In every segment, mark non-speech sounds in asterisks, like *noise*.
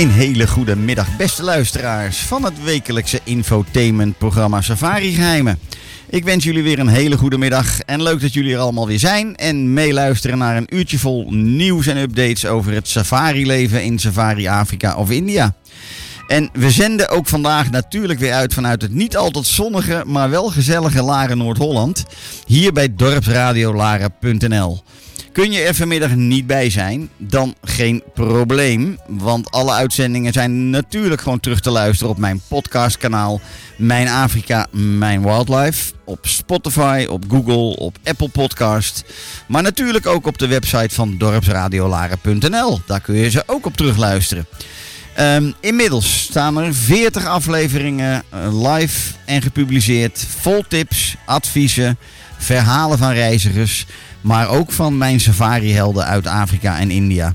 Een hele goede middag, beste luisteraars van het wekelijkse infotainmentprogramma Safari Geheimen. Ik wens jullie weer een hele goede middag en leuk dat jullie er allemaal weer zijn en meeluisteren naar een uurtje vol nieuws en updates over het safari-leven in Safari Afrika of India. En we zenden ook vandaag natuurlijk weer uit vanuit het niet altijd zonnige, maar wel gezellige Laren Noord-Holland, hier bij dorpsradiolaren.nl. Kun je er vanmiddag niet bij zijn, dan geen probleem. Want alle uitzendingen zijn natuurlijk gewoon terug te luisteren op mijn podcastkanaal Mijn Afrika, Mijn Wildlife. Op Spotify, op Google, op Apple Podcast. Maar natuurlijk ook op de website van dorpsradiolaren.nl. Daar kun je ze ook op terugluisteren. Ehm, inmiddels staan er 40 afleveringen eh, live en gepubliceerd. Vol tips, adviezen, verhalen van reizigers. Maar ook van mijn safari-helden uit Afrika en India.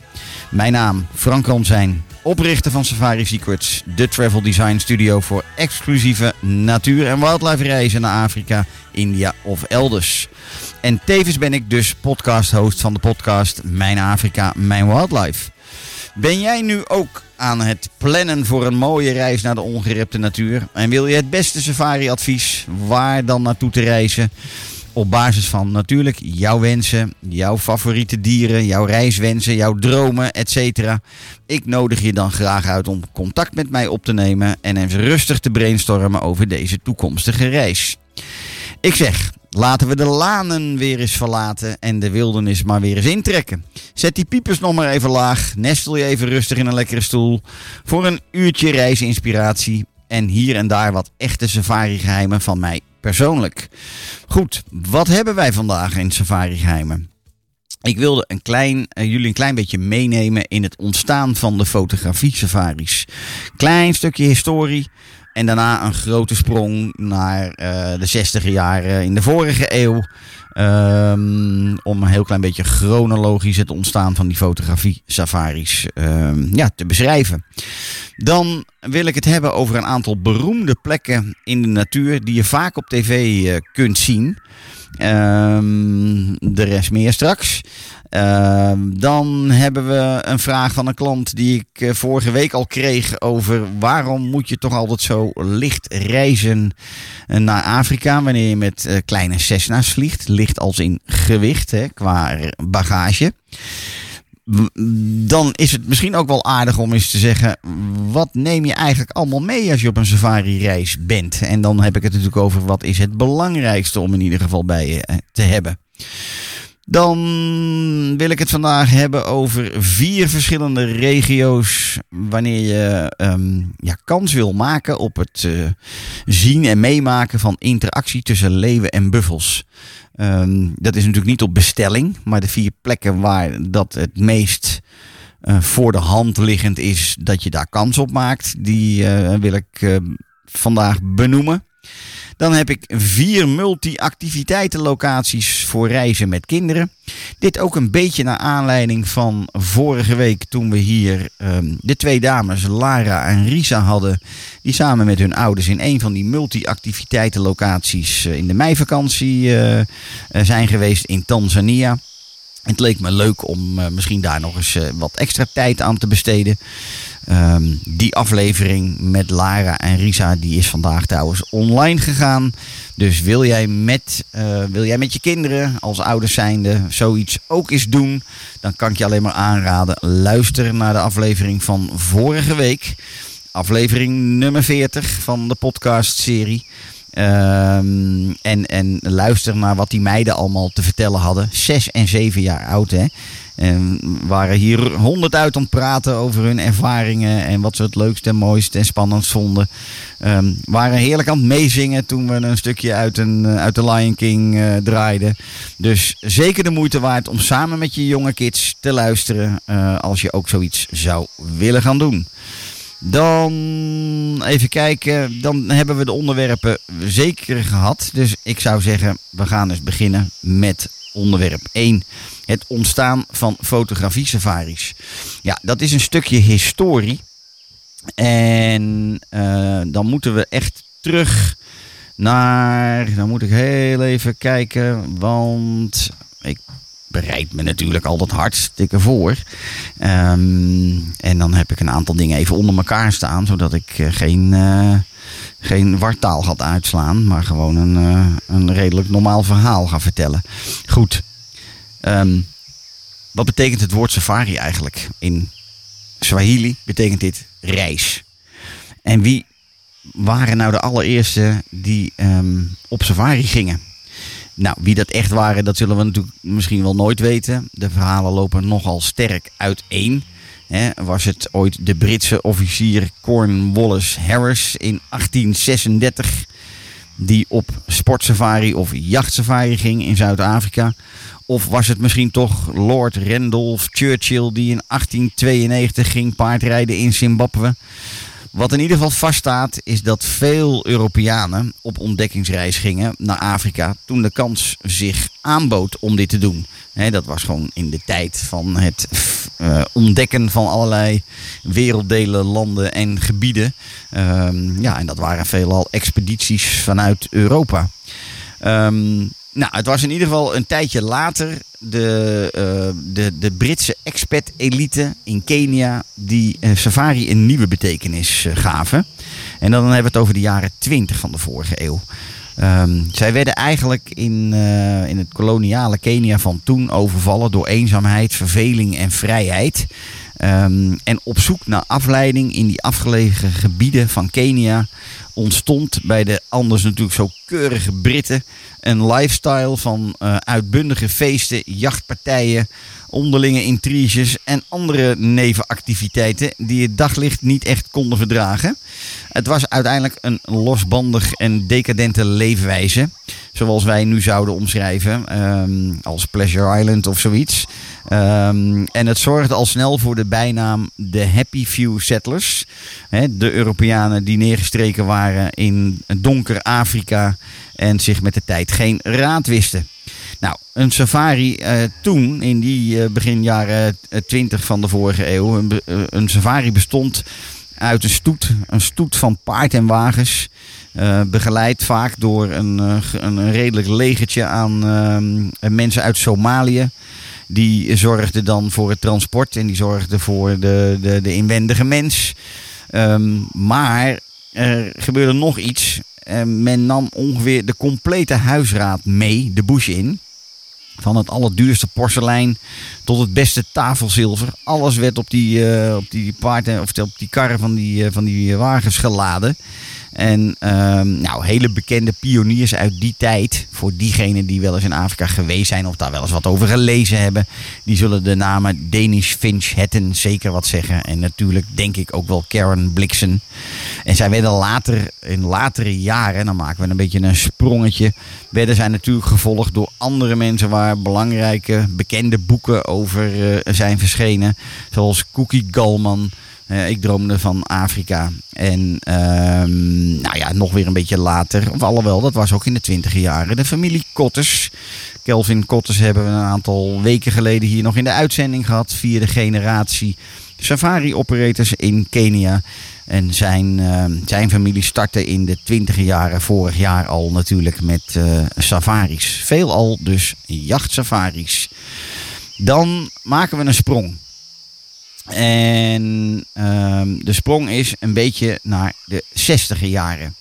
Mijn naam Frank Ransijn, oprichter van Safari Secrets. De travel design studio voor exclusieve natuur- en wildlife reizen naar Afrika, India of elders. En tevens ben ik dus podcast-host van de podcast Mijn Afrika, Mijn Wildlife. Ben jij nu ook aan het plannen voor een mooie reis naar de ongerepte natuur? En wil je het beste safari-advies waar dan naartoe te reizen? Op basis van natuurlijk jouw wensen, jouw favoriete dieren, jouw reiswensen, jouw dromen, etc. Ik nodig je dan graag uit om contact met mij op te nemen en even rustig te brainstormen over deze toekomstige reis. Ik zeg, laten we de lanen weer eens verlaten en de wildernis maar weer eens intrekken. Zet die piepers nog maar even laag, nestel je even rustig in een lekkere stoel voor een uurtje reisinspiratie en hier en daar wat echte safari-geheimen van mij persoonlijk. Goed, wat hebben wij vandaag in safari-geheimen? Ik wilde een klein, eh, jullie een klein beetje meenemen in het ontstaan van de fotografie-safaris. Klein stukje historie en daarna een grote sprong naar eh, de 60 jaren in de vorige eeuw. Ehm, om een heel klein beetje chronologisch het ontstaan van die fotografie-safaris ehm, ja, te beschrijven. Dan wil ik het hebben over een aantal beroemde plekken in de natuur die je vaak op tv eh, kunt zien. Ehm, de rest meer straks. Ehm, dan hebben we een vraag van een klant die ik eh, vorige week al kreeg over waarom moet je toch altijd zo licht reizen eh, naar Afrika wanneer je met kleine Cessna's vliegt. Licht als in gewicht hè, qua bagage. Dan is het misschien ook wel aardig om eens te zeggen: wat neem je eigenlijk allemaal mee als je op een safari-reis bent? En dan heb ik het natuurlijk over wat is het belangrijkste om in ieder geval bij je eh, te hebben. Dan wil ik het vandaag hebben over vier verschillende regio's. Wanneer je ehm, ja, kans wil maken op het eh, zien en meemaken van interactie tussen leeuwen en buffels. Ehm, dat is natuurlijk niet op bestelling, maar de vier plekken waar dat het meest eh, voor de hand liggend is dat je daar kans op maakt, die eh, wil ik vandaag benoemen. Dan heb ik vier multi-activiteitenlocaties voor reizen met kinderen. Dit ook een beetje naar aanleiding van vorige week toen we hier ehm, de twee dames Lara en Risa hadden. Die samen met hun ouders in een van die multi-activiteitenlocaties eh, in de meivakantie eh, eh, zijn geweest in Tanzania. Het leek me leuk om misschien daar nog eens wat extra tijd aan te besteden. Ehm, die aflevering met Lara en Risa die is vandaag trouwens online gegaan. Dus wil jij met, eh, wil jij met je kinderen als ouders zijnde zoiets ook eens doen, dan kan ik je alleen maar aanraden. Luister naar de aflevering van vorige week. Aflevering nummer 40 van de podcastserie. Ehm, en, en luister naar wat die meiden allemaal te vertellen hadden. Zes en zeven jaar oud, hè. En waren hier honderd uit aan het praten over hun ervaringen en wat ze het leukste en mooiste en spannendst vonden. Ehm, waren heerlijk aan het meezingen toen we een stukje uit, een, eh, uit de Lion King eh, draaiden. Dus zeker de moeite waard om samen met je jonge kids te luisteren eh, als je ook zoiets zou willen gaan doen. Dan even kijken. Dan hebben we de onderwerpen zeker gehad. Dus ik zou zeggen, we gaan eens beginnen met onderwerp 1. Het ontstaan van fotografie-safaris. Ja, dat is een stukje historie. En eh, dan moeten we echt terug naar. Dan moet ik heel even kijken. Want ik bereid me natuurlijk altijd hartstikke voor. Ehm, en dan heb ik een aantal dingen even onder elkaar staan. Zodat ik eh, geen, eh, geen wartaal ga uitslaan. Maar gewoon een, eh, een redelijk normaal verhaal ga vertellen. Goed. Ehm, wat betekent het woord safari eigenlijk? In Swahili betekent dit reis. En wie waren nou de allereerste die ehm, op safari gingen? Nou, wie dat echt waren, dat zullen we natuurlijk misschien wel nooit weten. De verhalen lopen nogal sterk uiteen. Hè, was het ooit de Britse officier Cornwallis Harris in 1836 die op sportsafari of jachtsafari ging in Zuid-Afrika? Of was het misschien toch Lord Randolph Churchill die in 1892 ging paardrijden in Zimbabwe? Wat in ieder geval vaststaat is dat veel Europeanen op ontdekkingsreis gingen naar Afrika toen de kans zich aanbood om dit te doen. Dat was gewoon in de tijd van het eh, ontdekken van allerlei werelddelen, landen en gebieden. Ehm, ja, en dat waren veelal expedities vanuit Europa. Ehm, nou, het was in ieder geval een tijdje later de, eh, de, de Britse expat-elite in Kenia die eh, safari een nieuwe betekenis eh, gaven. En dan hebben we het over de jaren 20 van de vorige eeuw. Ehm, zij werden eigenlijk in, in het koloniale Kenia van toen overvallen door eenzaamheid, verveling en vrijheid. Ehm, en op zoek naar afleiding in die afgelegen gebieden van Kenia ontstond bij de anders natuurlijk zo keurige Britten een lifestyle van eh, uitbundige feesten, jachtpartijen, onderlinge intriges en andere nevenactiviteiten die het daglicht niet echt konden verdragen. Het was uiteindelijk een losbandig en decadente leefwijze, zoals wij nu zouden omschrijven ehm, als Pleasure Island of zoiets. Ehm, en het zorgde al snel voor de bijnaam de Happy Few Settlers. De Europeanen die neergestreken waren in donker Afrika en zich met de tijd geen raad wisten. Nou, een safari eh, toen, in die eh, begin jaren eh, 20 van de vorige eeuw, een, eh, een safari bestond uit een stoet, een stoet van paard en wagens. eh, begeleid vaak door een, eh, een redelijk legertje aan eh, mensen uit Somalië. Die zorgden dan voor het transport en die zorgden voor de, de, de inwendige mens. Ehm, maar er gebeurde nog iets. Men nam ongeveer de complete huisraad mee, de bush in. Van het allerduurste porselein tot het beste tafelzilver. Alles werd op die, eh, op die paarden of op die karren van die, eh, van die wagens geladen. En ehm, nou, hele bekende pioniers uit die tijd, voor diegenen die wel eens in Afrika geweest zijn of daar wel eens wat over gelezen hebben, die zullen de namen Danish Finch Hatton zeker wat zeggen. En natuurlijk denk ik ook wel Karen Blixen. En zij werden later, in latere jaren, dan maken we een beetje een sprongetje, werden zij natuurlijk gevolgd door andere mensen waar belangrijke, bekende boeken over eh, zijn verschenen. Zoals Cookie Gallman. Eh, ik droomde van Afrika. En ehm, nou ja, nog weer een beetje later, of alhoewel, dat was ook in de twintiger jaren. De familie Kotters. Kelvin Kotters hebben we een aantal weken geleden hier nog in de uitzending gehad. Vierde generatie safari-operators in Kenia. En zijn, ehm, zijn familie startte in de twintiger jaren vorig jaar al natuurlijk met eh, safaris. Veelal dus jachtsafaris. Dan maken we een sprong. En ehm, de sprong is een beetje naar de 60 jaren.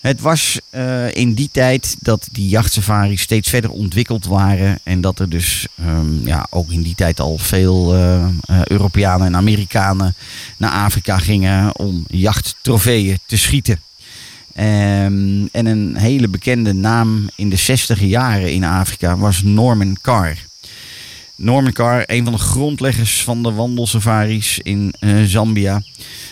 Het was eh, in die tijd dat die jachtsafaris steeds verder ontwikkeld waren. En dat er dus ehm, ja, ook in die tijd al veel eh, Europeanen en Amerikanen naar Afrika gingen om jachttrofeeën te schieten. Ehm, en een hele bekende naam in de 60 jaren in Afrika was Norman Carr. Norman Carr, een van de grondleggers van de wandelsafaris in eh, Zambia.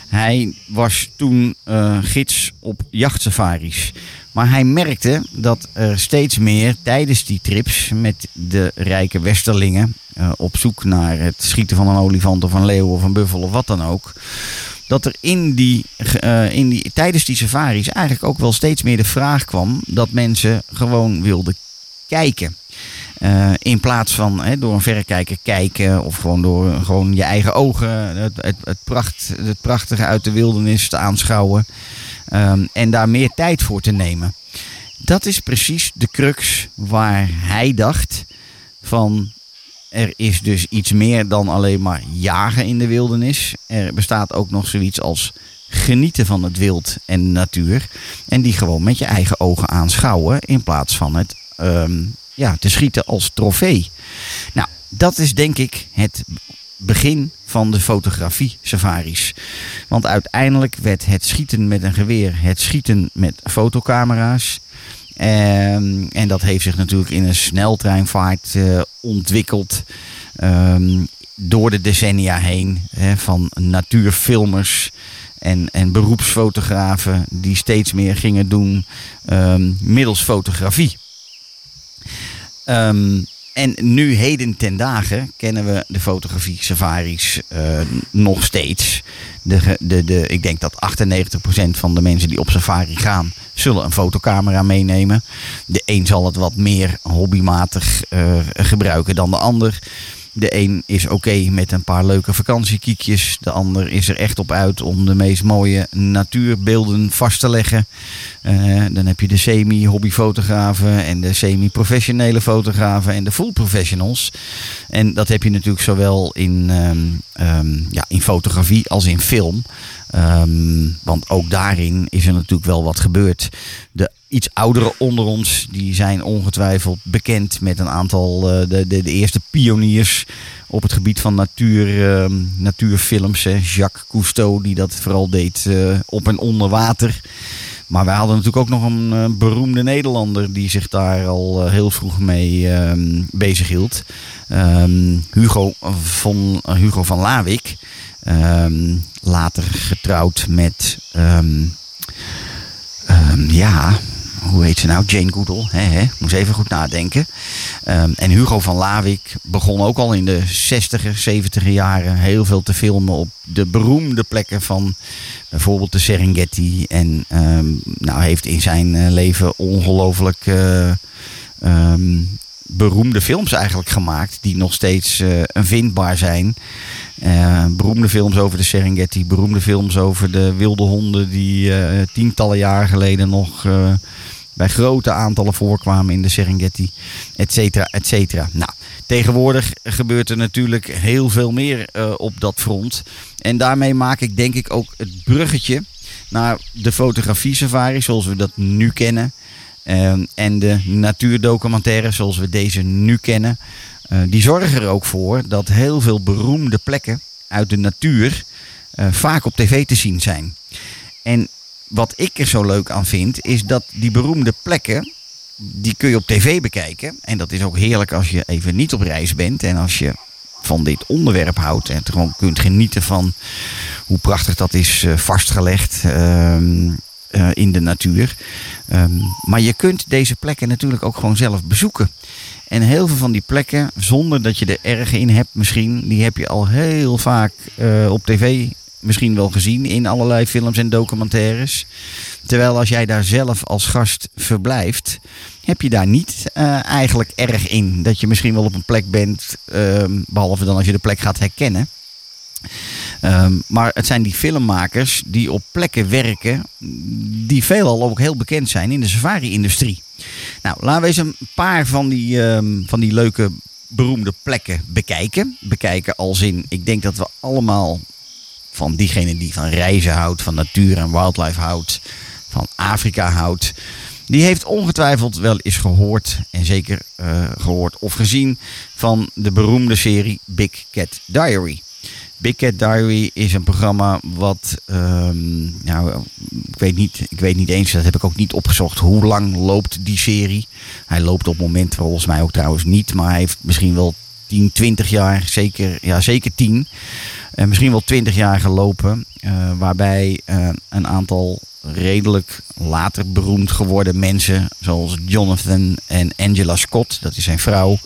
Hij was toen eh, gids op jachtsafaris. Maar hij merkte dat er steeds meer tijdens die trips met de rijke westerlingen... eh, op zoek naar het schieten van een olifant of een leeuw of een buffel of wat dan ook... dat er in die, in die, tijdens die safaris eigenlijk ook wel steeds meer de vraag kwam... dat mensen gewoon wilden kijken. Eh, in plaats van door een verrekijker kijken of gewoon door gewoon je eigen ogen het, het, het, pracht, het prachtige uit de wildernis te aanschouwen. Ehm, en daar meer tijd voor te nemen. Dat is precies de crux waar hij dacht van er is dus iets meer dan alleen maar jagen in de wildernis. Er bestaat ook nog zoiets als genieten van het wild en de natuur. En die gewoon met je eigen ogen aanschouwen in plaats van het ehm, ja, te schieten als trofee. Nou, dat is denk ik het begin van de fotografie-safaris. Want uiteindelijk werd het schieten met een geweer het schieten met fotocamera's. Ehm, en dat heeft zich natuurlijk in een sneltreinvaart eh, ontwikkeld. ehm, door de decennia heen. Hè, van natuurfilmers en, en beroepsfotografen die steeds meer gingen doen middels fotografie. Ehm, en nu heden ten dagen kennen we de fotografie safaris eh, nog steeds. De, de, de, ik denk dat 98% van de mensen die op safari gaan, zullen een fotocamera meenemen. De een zal het wat meer hobbymatig eh, gebruiken dan de ander. De een is oké met een paar leuke vakantiekiekjes. De ander is er echt op uit om de meest mooie natuurbeelden vast te leggen. Eh, dan heb je de semi-hobbyfotografen en de semi-professionele fotografen en de full professionals. En dat heb je natuurlijk zowel in, ehm, ehm, ja, in fotografie als in film. Ehm, want ook daarin is er natuurlijk wel wat gebeurd. De iets ouderen onder ons, die zijn ongetwijfeld bekend met een aantal eh, de, de, de eerste pioniers op het gebied van natuur, ehm, natuurfilms. Hè. Jacques Cousteau, die dat vooral deed eh, op en onder water. Maar wij hadden natuurlijk ook nog een eh, beroemde Nederlander die zich daar al heel vroeg mee ehm, bezig hield. Ehm, Hugo, van, Hugo van Lawik. Later getrouwd met, ja, hoe heet ze nou? Jane Goodall. Hè, hè? Moest even goed nadenken. Ehm, en Hugo van Lawik begon ook al in de 60er, 70er jaren heel veel te filmen op de beroemde plekken van bijvoorbeeld de Serengeti. En ehm, nou, heeft in zijn eh, leven ongelooflijk eh, ehm, beroemde films eigenlijk gemaakt. Die nog steeds eh, vindbaar zijn. Beroemde films over de Serengeti. Beroemde films over de wilde honden die tientallen jaar geleden nog bij grote aantallen voorkwamen in de Serengeti. Et cetera, et cetera. Nou, tegenwoordig gebeurt er natuurlijk heel veel meer eh, op dat front. En daarmee maak ik denk ik ook het bruggetje naar de fotografie safari zoals we dat nu kennen. Ehm, en de natuurdocumentaires zoals we deze nu kennen. Eh, die zorgen er ook voor dat heel veel beroemde plekken uit de natuur eh, vaak op tv te zien zijn. En wat ik er zo leuk aan vind, is dat die beroemde plekken, die kun je op tv bekijken. En dat is ook heerlijk als je even niet op reis bent en als je van dit onderwerp houdt en gewoon kunt genieten van hoe prachtig dat is eh, vastgelegd ehm, eh, in de natuur. Ehm, maar je kunt deze plekken natuurlijk ook gewoon zelf bezoeken. En heel veel van die plekken, zonder dat je er erg in hebt misschien, die heb je al heel vaak eh, op tv misschien wel gezien in allerlei films en documentaires. Terwijl als jij daar zelf als gast verblijft, heb je daar niet eh, eigenlijk erg in. Dat je misschien wel op een plek bent, ehm, behalve dan als je de plek gaat herkennen. Ehm, maar het zijn die filmmakers die op plekken werken die veelal ook heel bekend zijn in de safari-industrie. Nou, laten we eens een paar van die, ehm, van die leuke beroemde plekken bekijken. Bekijken als in, ik denk dat we allemaal van diegene die van reizen houdt, van natuur en wildlife houdt, van Afrika houdt. Die heeft ongetwijfeld wel eens gehoord, en zeker eh, gehoord of gezien, van de beroemde serie Big Cat Diary. Big Cat Diary is een programma wat, ehm, nou, ik weet, niet, ik weet niet eens, dat heb ik ook niet opgezocht, hoe lang loopt die serie. Hij loopt op moment volgens mij ook trouwens niet, maar hij heeft misschien wel 10, 20 jaar, zeker, ja, zeker 10, en misschien wel 20 jaar gelopen, eh, waarbij eh, een aantal redelijk later beroemd geworden mensen, zoals Jonathan en Angela Scott, dat is zijn vrouw,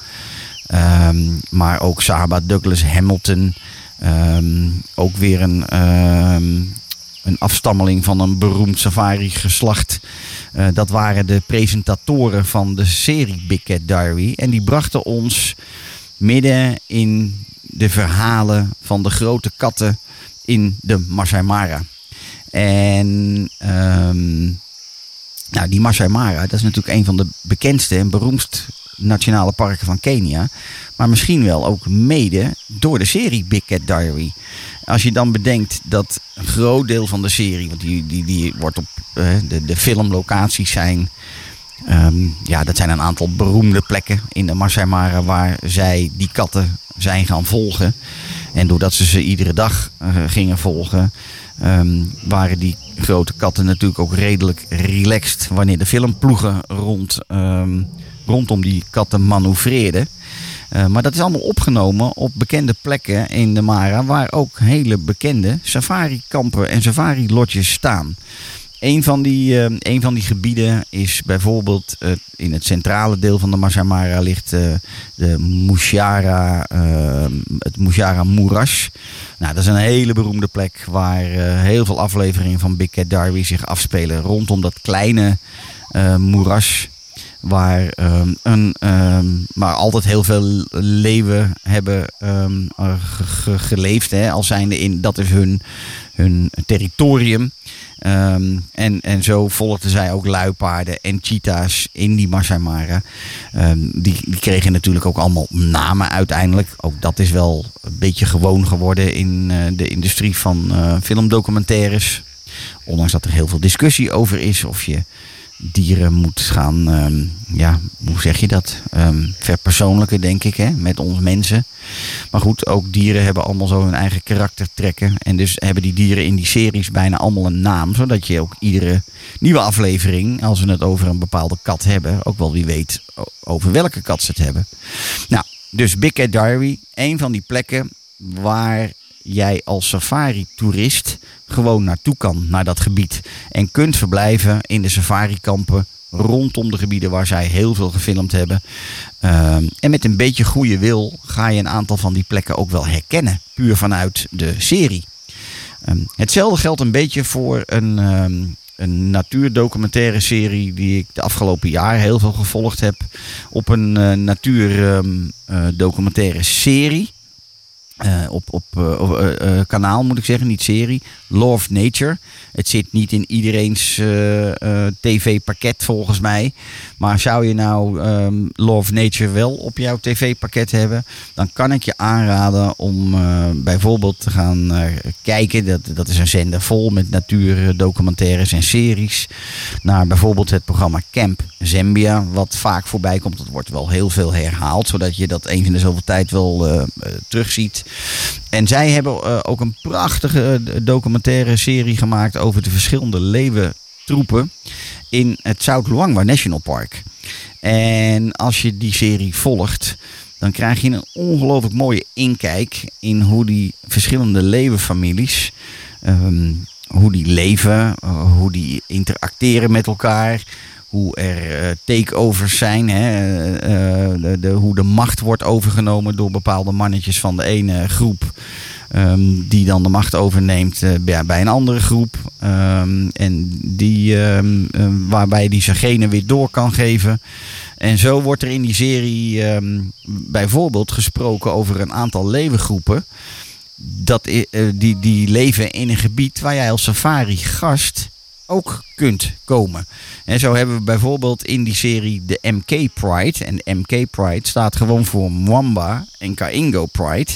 Ehm, maar ook Saba Douglas Hamilton. Ehm, ook weer een, ehm, een afstammeling van een beroemd safari-geslacht. Eh, dat waren de presentatoren van de serie Big Cat Diary. En die brachten ons midden in de verhalen van de grote katten in de Masai Mara. En ehm, nou, die Masai Mara, dat is natuurlijk een van de bekendste en beroemdst nationale parken van Kenia. Maar misschien wel ook mede door de serie Big Cat Diary. Als je dan bedenkt dat een groot deel van de serie, want die, die, die wordt op eh, de, de filmlocaties zijn. Ehm, ja, dat zijn een aantal beroemde plekken in de Masai Mara waar zij die katten zijn gaan volgen. En doordat ze ze iedere dag eh, gingen volgen, ehm, waren die grote katten natuurlijk ook redelijk relaxed wanneer de filmploegen rond, ehm, rondom die katten manoeuvreerden. Eh, maar dat is allemaal opgenomen op bekende plekken in de Mara, waar ook hele bekende safari-kampen en safari-lodges staan. Een van, die, eh, een van die gebieden is bijvoorbeeld eh, in het centrale deel van de Masai Mara ligt eh, de Mushara, eh, het Mushara Moeras. Nou, dat is een hele beroemde plek waar eh, heel veel afleveringen van Big Cat Diary zich afspelen rondom dat kleine moeras. Waar, ehm, een, ehm, maar altijd heel veel leeuwen hebben ehm, eh, ge- ge- geleefd. Hè, als zijnde in, dat is hun, hun territorium. Ehm, en, en zo volgden zij ook luipaarden en cheetahs in die Masai Mara. Ehm, die, die kregen natuurlijk ook allemaal namen uiteindelijk. Ook dat is wel een beetje gewoon geworden in eh, de industrie van eh, filmdocumentaires. Ondanks dat er heel veel discussie over is of je dieren moet gaan, ehm, ja, hoe zeg je dat? Ehm verpersoonlijken, denk ik, hè, met ons mensen. Maar goed, ook dieren hebben allemaal zo hun eigen karaktertrekken. En dus hebben die dieren in die series bijna allemaal een naam. Zodat je ook iedere nieuwe aflevering, als we het over een bepaalde kat hebben, ook wel wie weet over welke kat ze het hebben. Nou, dus Big Cat Diary, een van die plekken waar jij als safari-toerist gewoon naartoe kan, naar dat gebied. En kunt verblijven in de safari-kampen rondom de gebieden waar zij heel veel gefilmd hebben. Ehm, en met een beetje goede wil ga je een aantal van die plekken ook wel herkennen, puur vanuit de serie. Ehm, hetzelfde geldt een beetje voor een, ehm, een natuurdocumentaire serie die ik de afgelopen jaar heel veel gevolgd heb. Op een eh, natuurdocumentaire serie. Eh, op op eh, eh, kanaal moet ik zeggen, niet serie. Of Nature. Het zit niet in iedereen's tv-pakket volgens mij. Maar zou je nou ehm, Law Nature wel op jouw tv-pakket hebben, dan kan ik je aanraden om bijvoorbeeld te gaan kijken. Dat, dat is een zender vol met natuurdocumentaires en series. Naar bijvoorbeeld het programma Camp Zambia, wat vaak voorbij komt. Dat wordt wel heel veel herhaald, zodat je dat eens in de zoveel tijd wel terugziet. En zij hebben eh, ook een prachtige eh, documentaire serie gemaakt over de verschillende leeuwentroepen in het South Luangwa National Park. En als je die serie volgt, dan krijg je een ongelooflijk mooie inkijk in hoe die verschillende leeuwenfamilies, ehm, hoe die leven, eh, hoe die interacteren met elkaar. Hoe er eh, takeovers zijn, hè, eh, eh, de, hoe de macht wordt overgenomen door bepaalde mannetjes van de ene groep. ehm, die dan de macht overneemt bij, een andere groep. Ehm, en die, ehm, eh, waarbij die zijn genen weer door kan geven. En zo wordt er in die serie bijvoorbeeld gesproken over een aantal levengroepen. Dat, die, die leven in een gebied waar jij als safari-gast ook kunt komen. En zo hebben we bijvoorbeeld in die serie de MK Pride. En MK Pride staat gewoon voor Mwamba en Kaingo Pride.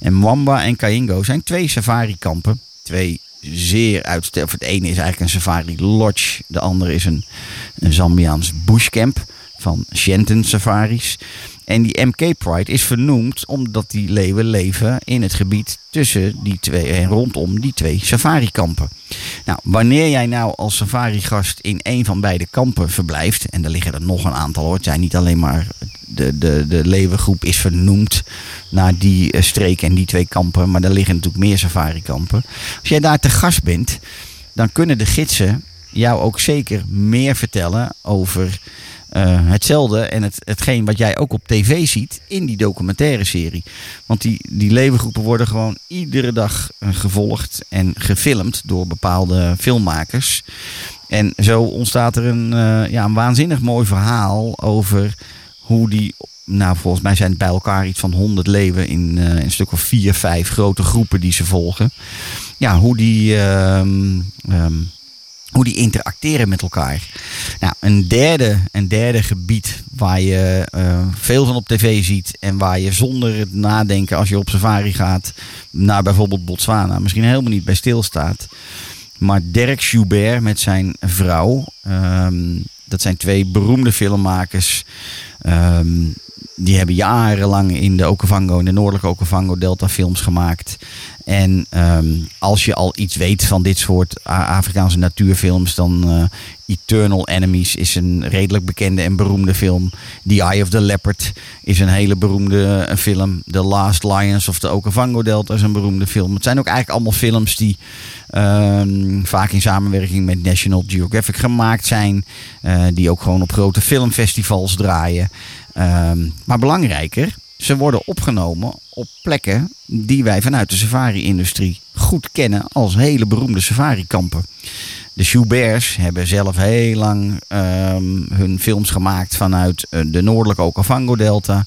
En Mwamba en Kaingo zijn twee safari-kampen. Twee zeer uitsterven. Het ene is eigenlijk een safari lodge. De andere is een, een Zambiaans bushcamp van Shenton Safaris. En die MK Pride is vernoemd omdat die leeuwen leven in het gebied tussen die twee en rondom die twee safari-kampen. Nou, wanneer jij nou als safari-gast in een van beide kampen verblijft, en er liggen er nog een aantal hoor, het zijn niet alleen maar de, de, de leeuwengroep is vernoemd naar die eh, streek en die twee kampen, maar er liggen natuurlijk meer safari-kampen. Als jij daar te gast bent, dan kunnen de gidsen jou ook zeker meer vertellen over eh, hetzelfde en het, hetgeen wat jij ook op tv ziet in die documentaire serie. Want die, die levengroepen worden gewoon iedere dag eh, gevolgd en gefilmd door bepaalde filmmakers. En zo ontstaat er een, eh, ja, een waanzinnig mooi verhaal over hoe die. Nou, volgens mij zijn het bij elkaar iets van 100 leeuwen in eh, een stuk of vier, vijf grote groepen die ze volgen. Ja, hoe die. ehm, ehm, hoe die interacteren met elkaar. Nou, een derde, een derde gebied waar je eh, veel van op tv ziet en waar je zonder het nadenken als je op safari gaat naar bijvoorbeeld Botswana misschien helemaal niet bij stilstaat. Maar Derek Schubert met zijn vrouw, ehm, dat zijn twee beroemde filmmakers. ehm, die hebben jarenlang in de Okavango, in de noordelijke Okavango Delta films gemaakt. En ehm, als je al iets weet van dit soort Afrikaanse natuurfilms, dan eh, Eternal Enemies is een redelijk bekende en beroemde film. The Eye of the Leopard is een hele beroemde eh, film. The Last Lions of the Okavango Delta is een beroemde film. Het zijn ook eigenlijk allemaal films die ehm, vaak in samenwerking met National Geographic gemaakt zijn. eh, die ook gewoon op grote filmfestivals draaien. Ehm, maar belangrijker, ze worden opgenomen op plekken die wij vanuit de safari-industrie goed kennen als hele beroemde safari-kampen. De Schuberts hebben zelf heel lang ehm, hun films gemaakt vanuit eh, de noordelijke Okavango-delta,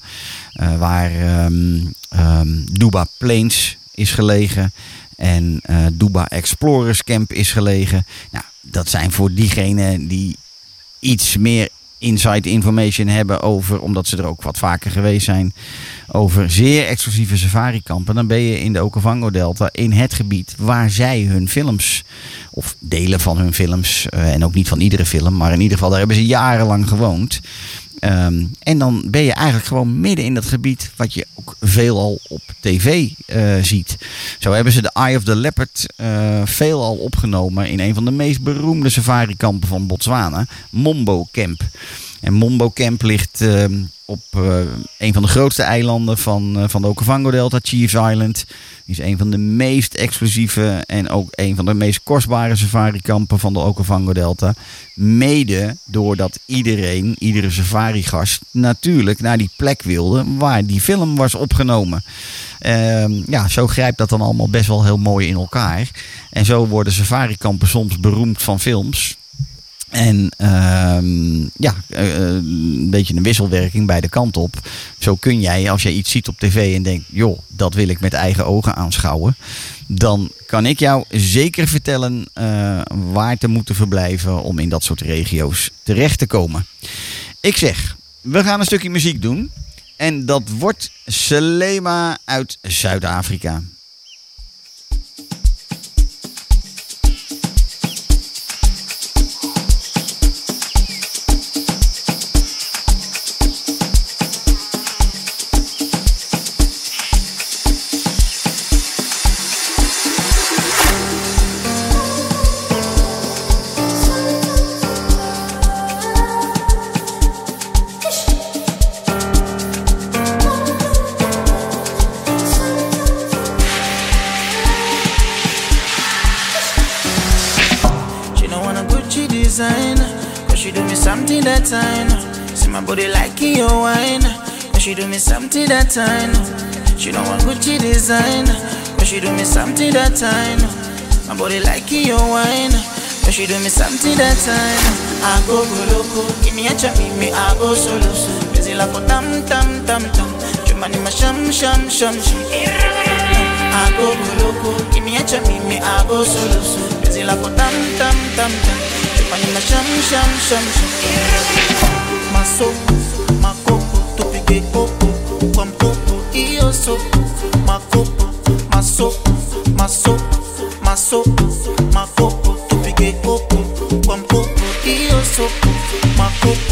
eh, waar ehm Duba Plains is gelegen en eh Duba Explorers Camp is gelegen. Nou, dat zijn voor diegenen die iets meer inside information hebben over, omdat ze er ook wat vaker geweest zijn, over zeer exclusieve safarikampen, dan ben je in de Okavango Delta in het gebied waar zij hun films, of delen van hun films, eh, en ook niet van iedere film, maar in ieder geval daar hebben ze jarenlang gewoond. Ehm, en dan ben je eigenlijk gewoon midden in dat gebied wat je ook veelal op tv eh, ziet. Zo hebben ze de Eye of the Leopard eh veelal opgenomen in een van de meest beroemde safarikampen van Botswana, Mombo Camp. En Mombo Camp ligt ehm, op eh, een van de grootste eilanden van, eh, van de Okavango Delta, Chiefs Island. Die is een van de meest exclusieve en ook een van de meest kostbare safarikampen van de Okavango Delta. Mede doordat iedereen, iedere safarigast, natuurlijk naar die plek wilde waar die film was opgenomen. Ehm, ja, zo grijpt dat dan allemaal best wel heel mooi in elkaar. En zo worden safarikampen soms beroemd van films. En ehm, ja, eh, eh, een beetje een wisselwerking beide kanten op. Zo kun jij, als jij iets ziet op tv en denkt, joh, dat wil ik met eigen ogen aanschouwen. Dan kan ik jou zeker vertellen eh, waar te moeten verblijven om in dat soort regio's terecht te komen. Ik zeg, we gaan een stukje muziek doen. En dat wordt Selema uit Zuid-Afrika. She do me something that time. See my body like your wine, cause she do me something that time. She don't want Gucci design, cause she do me something that time. My body like your wine, cause she do me something that time. I go go loco, give me a chop, me I go solo. Busy like a tam tam tam tam, Jumani ma sham sham sham sham. I go go loco, give me a chop, me I go solo. Busy like a tam tam tam tam, Jumani ma sham sham sham sham. Maso, makoko, tupige popo, kwa mpopo, iyo so. Makopo, maso, maso, maso, makopo, tupige popo, kwa mpopo, iyo so. Makopo,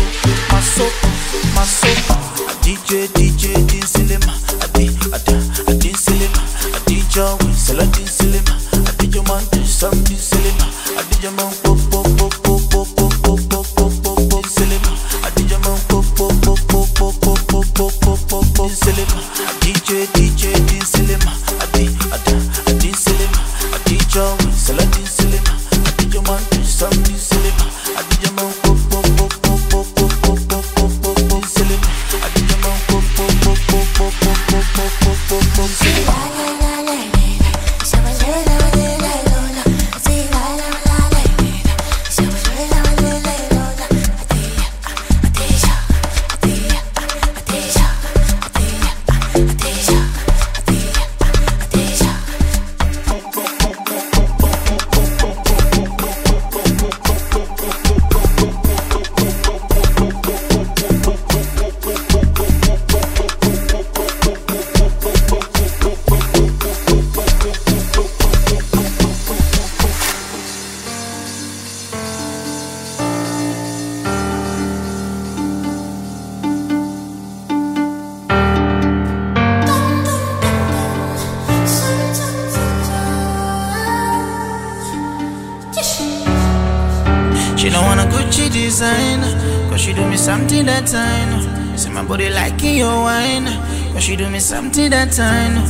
something that time.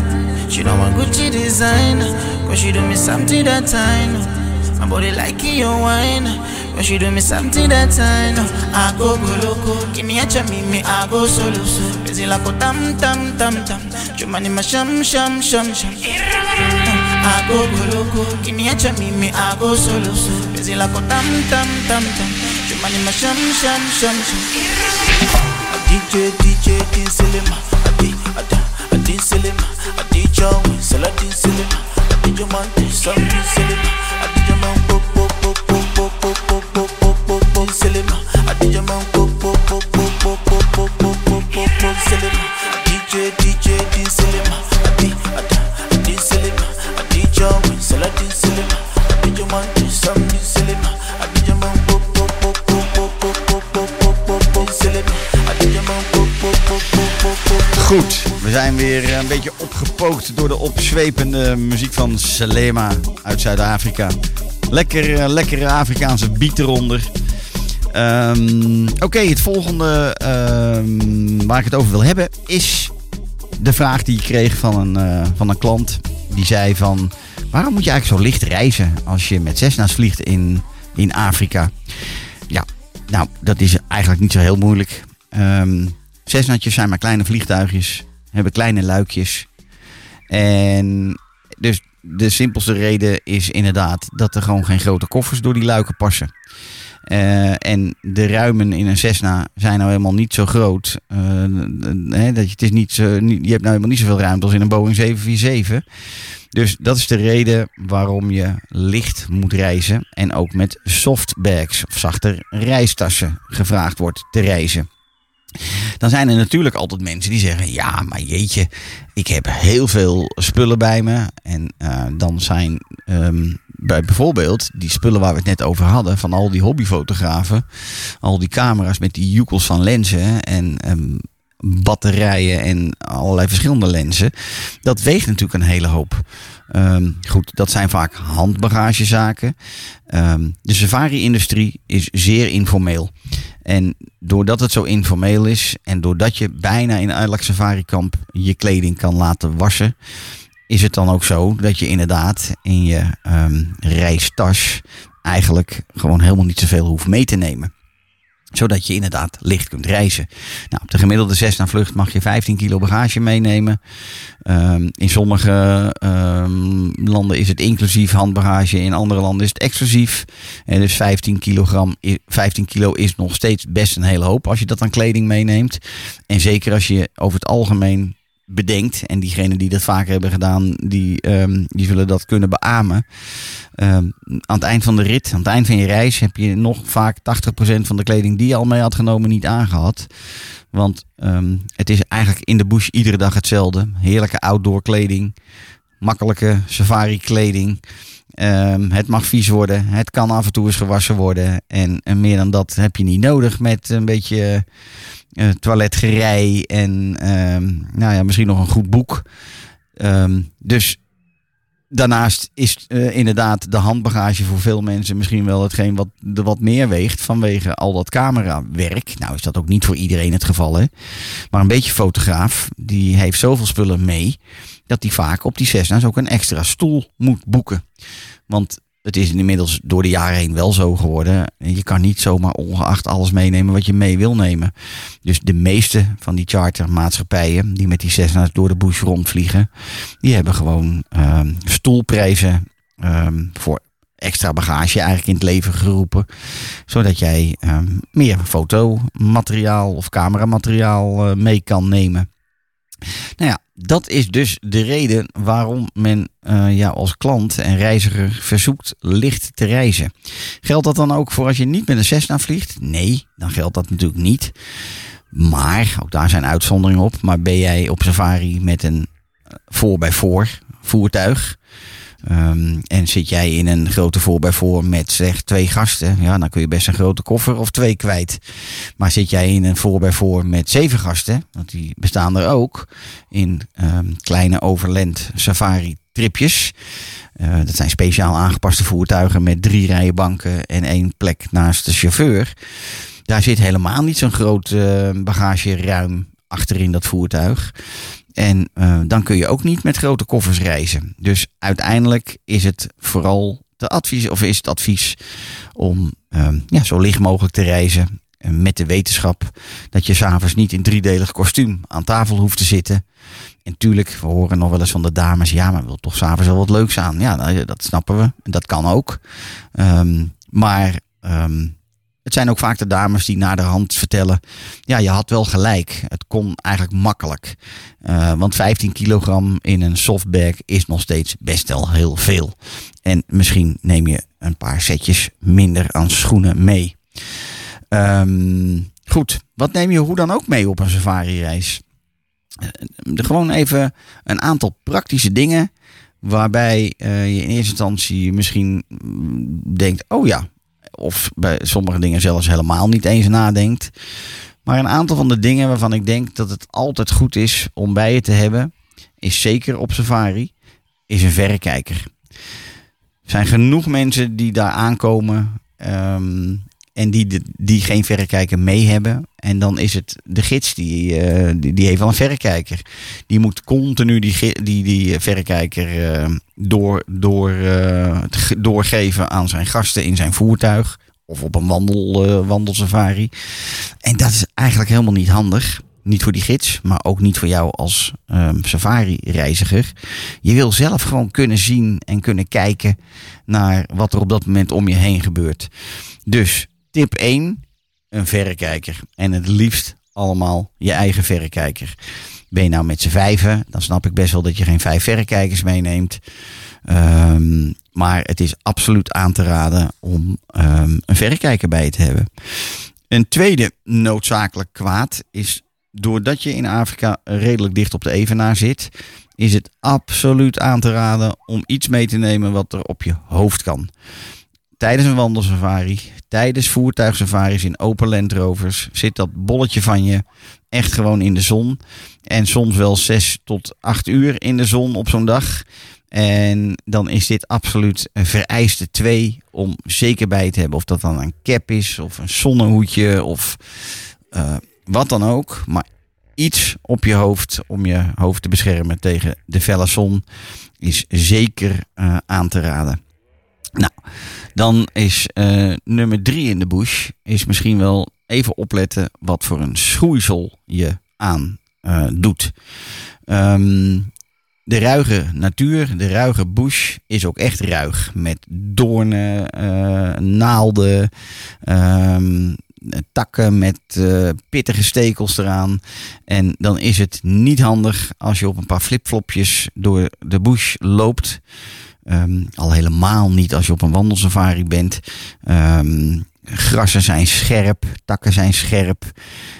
She don't want Gucci design, cause she do me something that time. My body like your wine, cause she do me something that time. I go go loco, give me a chami, me I go solo. Busy like a tam tam tam tam, Jumani ma sham sham sham sham. I go go loco, give me a chami, me I go solo. Busy like a tam tam tam tam, Jumani ma sham sham sham sham. DJ DJ din I did your way, so I did silly. I did your so I did. Zijn weer een beetje opgepookt door de opzwepende muziek van Selema uit Zuid-Afrika. Lekker, eh, lekkere Afrikaanse beat eronder. Ehm, Oké, het volgende ehm, waar ik het over wil hebben is de vraag die ik kreeg van een, eh, van een klant. Die zei van, waarom moet je eigenlijk zo licht reizen als je met Cessna's vliegt in, in Afrika? Ja, nou, dat is eigenlijk niet zo heel moeilijk. Cessna'tjes zijn maar kleine vliegtuigjes, hebben kleine luikjes. En dus de simpelste reden is inderdaad dat er gewoon geen grote koffers door die luiken passen. Eh, en de ruimen in een Cessna zijn nou helemaal niet zo groot. Eh, hè, dat je, het is niet je hebt nou helemaal niet zoveel ruimte als in een Boeing 747. Dus dat is de reden waarom je licht moet reizen. En ook met softbags of zachte reistassen gevraagd wordt te reizen. Dan zijn er natuurlijk altijd mensen die zeggen: Ja, maar jeetje, ik heb heel veel spullen bij me. En eh, dan zijn ehm, bij bijvoorbeeld die spullen waar we het net over hadden, van al die hobbyfotografen, al die camera's met die joekels van lenzen en ehm, batterijen en allerlei verschillende lenzen. Dat weegt natuurlijk een hele hoop. Ehm, goed, dat zijn vaak handbagagezaken. De safari-industrie is zeer informeel. En doordat het zo informeel is en doordat je bijna in elk safari-kamp je kleding kan laten wassen, is het dan ook zo dat je inderdaad in je ehm, reistas eigenlijk gewoon helemaal niet zoveel hoeft mee te nemen zodat je inderdaad licht kunt reizen. Nou, op de gemiddelde Cessna vlucht mag je 15 kilo bagage meenemen. Ehm, in sommige ehm, landen is het inclusief handbagage. In andere landen is het exclusief. En dus 15, kilogram, i- 15 kilo is nog steeds best een hele hoop als je dat aan kleding meeneemt. En zeker als je over het algemeen bedenkt. En diegenen die dat vaker hebben gedaan, die, ehm, die zullen dat kunnen beamen. Ehm, aan het eind van de rit, aan het eind van je reis, heb je nog vaak 80% van de kleding die je al mee had genomen niet aangehad. Want ehm, het is eigenlijk in de bush iedere dag hetzelfde. Heerlijke outdoor kleding, makkelijke safari kleding. Ehm, het mag vies worden, het kan af en toe eens gewassen worden. En, en meer dan dat heb je niet nodig met een beetje eh, toiletgerei en ehm, nou ja, misschien nog een goed boek. Ehm, dus daarnaast is eh, inderdaad de handbagage voor veel mensen misschien wel hetgeen wat wat meer weegt vanwege al dat camerawerk. Nou is dat ook niet voor iedereen het geval hè. Maar een beetje fotograaf, die heeft zoveel spullen mee dat hij vaak op die Cessna's ook een extra stoel moet boeken. Want het is inmiddels door de jaren heen wel zo geworden. Je kan niet zomaar ongeacht alles meenemen wat je mee wil nemen. Dus de meeste van die chartermaatschappijen die met die Cessna's door de bush rondvliegen, die hebben gewoon ehm, stoelprijzen ehm, voor extra bagage eigenlijk in het leven geroepen. Zodat jij ehm, meer fotomateriaal of cameramateriaal eh, mee kan nemen. Nou ja, dat is dus de reden waarom men eh, jou als klant en reiziger verzoekt licht te reizen. Geldt dat dan ook voor als je niet met een Cessna vliegt? Nee, dan geldt dat natuurlijk niet. Maar, ook daar zijn uitzonderingen op. Maar ben jij op safari met een voor bij voor voertuig. Ehm, en zit jij in een grote voor voor met zeg twee gasten. Ja, dan kun je best een grote koffer of twee kwijt. Maar zit jij in een voor voor met zeven gasten. Want die bestaan er ook. In ehm, kleine overland safari tripjes. Eh, dat zijn speciaal aangepaste voertuigen met drie rijen banken en één plek naast de chauffeur. Daar zit helemaal niet zo'n groot eh, bagageruim achterin dat voertuig. En eh, dan kun je ook niet met grote koffers reizen. Dus uiteindelijk is het vooral de advies, of is het advies om ehm, ja, zo licht mogelijk te reizen. eh, Met de wetenschap dat je s'avonds niet in driedelig kostuum aan tafel hoeft te zitten. En tuurlijk, we horen nog wel eens van de dames, ja, maar wil toch s'avonds wel wat leuks aan. Ja, nou, dat snappen we. Dat kan ook. Ehm, maar ehm, het zijn ook vaak de dames die naar de hand vertellen. Ja, je had wel gelijk. Het kon eigenlijk makkelijk. Eh, want 15 kilogram in een softbag is nog steeds best wel heel veel. En misschien neem je een paar setjes minder aan schoenen mee. Ehm, goed, wat neem je hoe dan ook mee op een safari-reis? Eh, gewoon even een aantal praktische dingen. Waarbij eh, je in eerste instantie misschien mm, denkt: oh ja. Of bij sommige dingen zelfs helemaal niet eens nadenkt. Maar een aantal van de dingen waarvan ik denk dat het altijd goed is om bij je te hebben, is zeker op safari, is een verrekijker. Er zijn genoeg mensen die daar aankomen ehm, en die, die geen verrekijker mee hebben. En dan is het de gids die, eh, die, heeft wel een verrekijker. Die moet continu die, die, die verrekijker eh, door, door, eh, doorgeven aan zijn gasten in zijn voertuig. Of op een wandel, wandelsafari. En dat is eigenlijk helemaal niet handig. Niet voor die gids, maar ook niet voor jou als ehm, safari-reiziger. Je wil zelf gewoon kunnen zien en kunnen kijken naar wat er op dat moment om je heen gebeurt. Dus tip 1, een verrekijker. En het liefst allemaal je eigen verrekijker. Ben je nou met z'n vijven, dan snap ik best wel dat je geen vijf verrekijkers meeneemt. Ehm, maar het is absoluut aan te raden om ehm, een verrekijker bij je te hebben. Een tweede noodzakelijk kwaad is doordat je in Afrika redelijk dicht op de evenaar zit, is het absoluut aan te raden om iets mee te nemen wat er op je hoofd kan. Tijdens een wandelsafari, tijdens voertuigsafaris in open Land Rovers zit dat bolletje van je echt gewoon in de zon. En soms wel zes tot acht uur in de zon op zo'n dag. En dan is dit absoluut een vereiste twee om zeker bij te hebben. Of dat dan een cap is, of een zonnehoedje, of eh, wat dan ook. Maar iets op je hoofd om je hoofd te beschermen tegen de felle zon is zeker eh, aan te raden. Nou, dan is eh, nummer drie in de bush is misschien wel even opletten wat voor een schoeisel je aan eh, doet. Ehm, de ruige natuur, de ruige bush is ook echt ruig. Met doornen, eh, naalden, ehm, takken met pittige stekels eraan. En dan is het niet handig als je op een paar flipflopjes door de bush loopt. Ehm, al helemaal niet als je op een wandelsafari bent. Ehm, grassen zijn scherp, takken zijn scherp.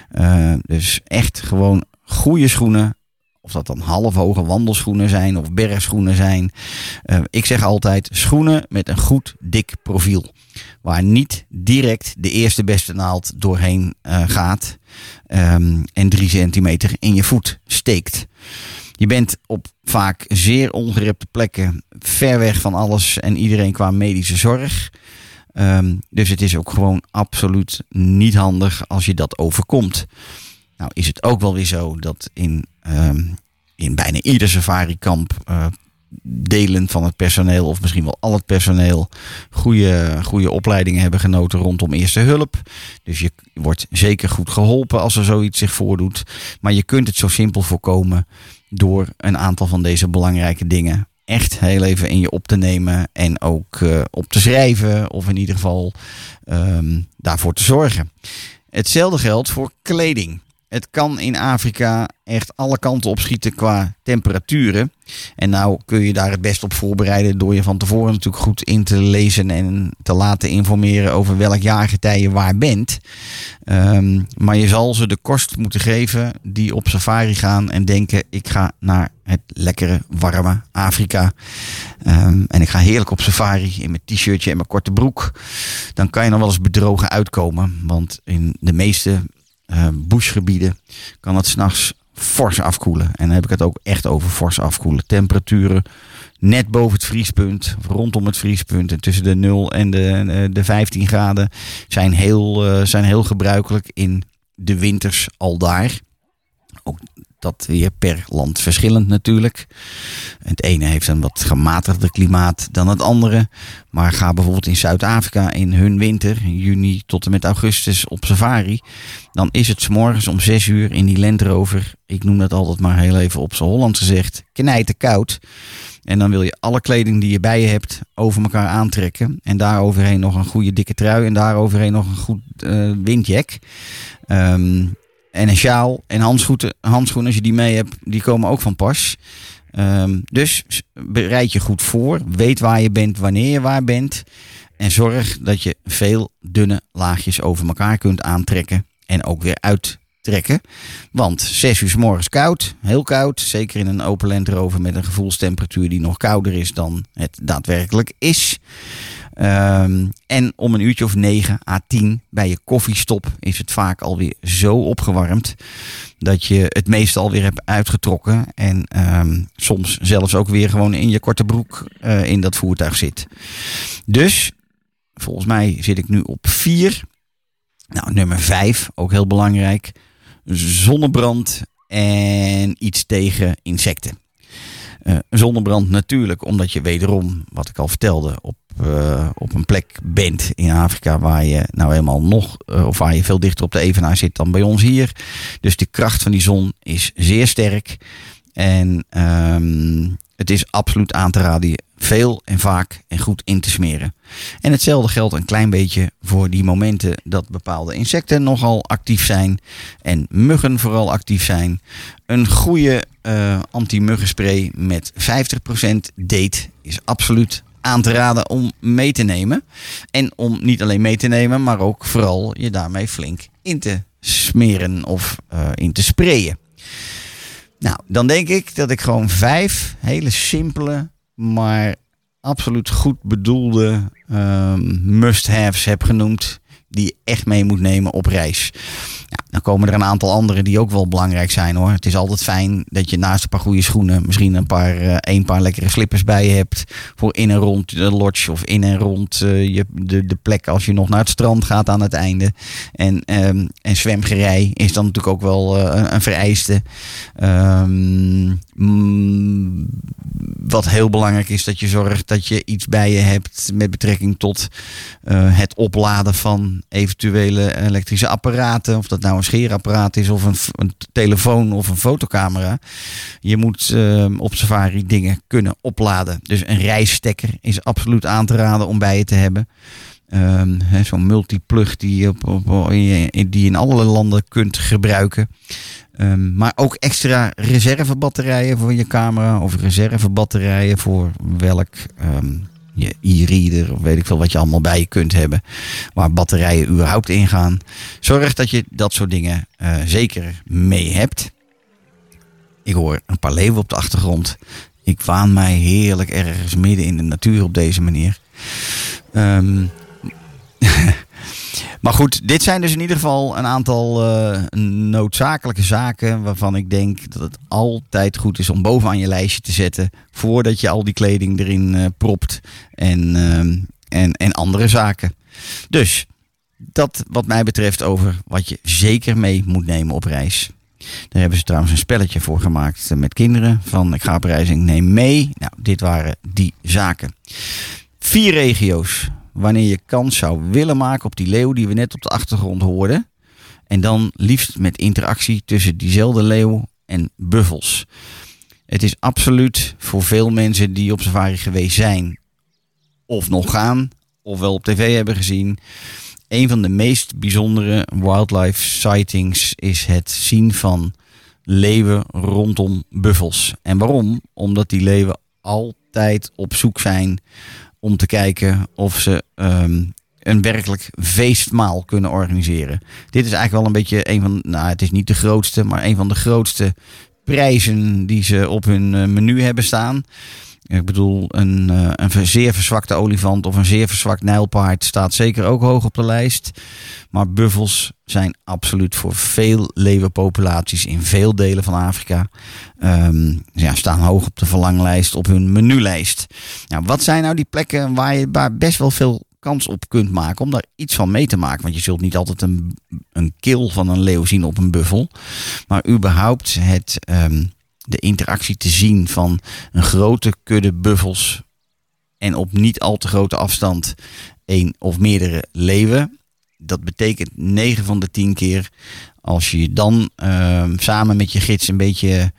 Eh, dus echt gewoon goede schoenen. Of dat dan halfhoge wandelschoenen zijn of bergschoenen zijn. Eh, ik zeg altijd schoenen met een goed dik profiel. Waar niet direct de eerste beste naald doorheen eh, gaat. ehm, en drie centimeter in je voet steekt. Je bent op vaak zeer ongerepte plekken ver weg van alles en iedereen qua medische zorg. Ehm, dus het is ook gewoon absoluut niet handig als je dat overkomt. Nou is het ook wel weer zo dat in, ehm, in bijna ieder safari-kamp eh, delen van het personeel, of misschien wel al het personeel, goede, goede opleidingen hebben genoten rondom eerste hulp. Dus je wordt zeker goed geholpen als er zoiets zich voordoet. Maar je kunt het zo simpel voorkomen door een aantal van deze belangrijke dingen echt heel even in je op te nemen en ook eh, op te schrijven of in ieder geval ehm, daarvoor te zorgen. Hetzelfde geldt voor kleding. Het kan in Afrika echt alle kanten opschieten qua temperaturen. En nou kun je daar het best op voorbereiden door je van tevoren natuurlijk goed in te lezen en te laten informeren over welk jaargetij je waar bent. Ehm, maar je zal ze de kost moeten geven die op safari gaan en denken ik ga naar het lekkere, warme Afrika. Ehm, en ik ga heerlijk op safari in mijn t-shirtje en mijn korte broek. Dan kan je nog wel eens bedrogen uitkomen. Want in de meeste eh, bushgebieden kan het s'nachts fors afkoelen. En dan heb ik het ook echt over fors afkoelen. Temperaturen net boven het vriespunt, rondom het vriespunt. En tussen de 0 en de, eh, de 15 graden zijn heel, eh, zijn heel gebruikelijk in de winters al daar. Ook dat weer per land verschillend natuurlijk. Het ene heeft een wat gematigder klimaat dan het andere. Maar ga bijvoorbeeld in Zuid-Afrika in hun winter, juni tot en met augustus op safari. Dan is het 's morgens om 6 uur in die Land Rover. Ik noem dat altijd maar heel even op z'n Hollands gezegd. Knijten koud. En dan wil je alle kleding die je bij je hebt over elkaar aantrekken. En daar overheen nog een goede dikke trui. En daar overheen nog een goed eh, windjack. Ehm, en een sjaal en handschoenen, handschoenen, als je die mee hebt, die komen ook van pas. Ehm, dus bereid je goed voor. Weet waar je bent, wanneer je waar bent. En zorg dat je veel dunne laagjes over elkaar kunt aantrekken. En ook weer uittrekken. Want 6 uur 's morgens koud, heel koud. Zeker in een open Land Rover met een gevoelstemperatuur die nog kouder is dan het daadwerkelijk is. Ehm, en om een uurtje of 9 à 10 bij je koffiestop is het vaak alweer zo opgewarmd dat je het meeste alweer hebt uitgetrokken. En ehm, soms zelfs ook weer gewoon in je korte broek eh, in dat voertuig zit. Dus volgens mij zit ik nu op 4. Nou, nummer 5, ook heel belangrijk. Zonnebrand en iets tegen insecten. Eh, zonnebrand natuurlijk, omdat je wederom, wat ik al vertelde, op, eh, op een plek bent in Afrika waar je nou helemaal nog, eh, of waar je veel dichter op de evenaar zit dan bij ons hier. Dus de kracht van die zon is zeer sterk. En ehm, het is absoluut aan te raden veel en vaak en goed in te smeren. En hetzelfde geldt een klein beetje voor die momenten dat bepaalde insecten nogal actief zijn en muggen vooral actief zijn. Een goede eh anti-muggenspray met 50% date is absoluut aan te raden om mee te nemen. En om niet alleen mee te nemen, maar ook vooral je daarmee flink in te smeren of eh, in te sprayen. Nou, dan denk ik dat ik gewoon vijf hele simpele, maar absoluut goed bedoelde ehm, must-haves heb genoemd. Die je echt mee moet nemen op reis. Dan komen er een aantal andere die ook wel belangrijk zijn hoor. Het is altijd fijn dat je naast een paar goede schoenen misschien een paar, eh, een paar lekkere slippers bij je hebt. Voor in en rond de lodge of in en rond eh, je, de, de plek als je nog naar het strand gaat aan het einde. En, ehm, en zwemgerij is dan natuurlijk ook wel eh, een, een vereiste. Ehm, mm, wat heel belangrijk is dat je zorgt dat je iets bij je hebt met betrekking tot het opladen van eventuele elektrische apparaten. Of dat nou een scheerapparaat is of een, telefoon of een fotocamera. Je moet eh, op safari dingen kunnen opladen. Dus een reisstekker is absoluut aan te raden om bij je te hebben. Ehm, Zo'n multiplug die op, op, die je in alle landen kunt gebruiken. Ehm, maar ook extra reservebatterijen voor je camera. Of reservebatterijen voor welk ehm, je e-reader. Of weet ik veel wat je allemaal bij je kunt hebben. Waar batterijen überhaupt in gaan. Zorg dat je dat soort dingen eh, zeker mee hebt. Ik hoor een paar leeuwen op de achtergrond. Ik waan mij heerlijk ergens midden in de natuur op deze manier. Ehm, *laughs* maar goed, dit zijn dus in ieder geval een aantal eh, noodzakelijke zaken waarvan ik denk dat het altijd goed is om bovenaan je lijstje te zetten voordat je al die kleding erin eh, propt en, ehm, en, en andere zaken. Dus dat wat mij betreft over wat je zeker mee moet nemen op reis. Daar hebben ze trouwens een spelletje voor gemaakt eh, met kinderen. Van ik ga op reis en ik neem mee. Nou, dit waren die zaken. Vier regio's wanneer je kans zou willen maken op die leeuw die we net op de achtergrond hoorden. En dan liefst met interactie tussen diezelfde leeuw en buffels. Het is absoluut voor veel mensen die op safari geweest zijn of nog gaan, of wel op tv hebben gezien. Een van de meest bijzondere wildlife sightings is het zien van leeuwen rondom buffels. En waarom? Omdat die leeuwen altijd op zoek zijn om te kijken of ze ehm, een werkelijk feestmaal kunnen organiseren. Dit is eigenlijk wel een beetje een van, nou het is niet de grootste, maar een van de grootste prijzen die ze op hun eh, menu hebben staan. Ik bedoel, een, eh, een zeer verzwakte olifant of een zeer verzwakt nijlpaard staat zeker ook hoog op de lijst. Maar buffels zijn absoluut voor veel leeuwenpopulaties in veel delen van Afrika. ehm, ja, staan hoog op de verlanglijst, op hun menulijst. Nou, wat zijn nou die plekken waar je waar best wel veel kans op kunt maken om daar iets van mee te maken? Want je zult niet altijd een, een kil van een leeuw zien op een buffel. Maar überhaupt het, ehm, de interactie te zien van een grote kudde buffels en op niet al te grote afstand één of meerdere leeuwen. Dat betekent 9 van de 10 keer als je dan ehm, samen met je gids een beetje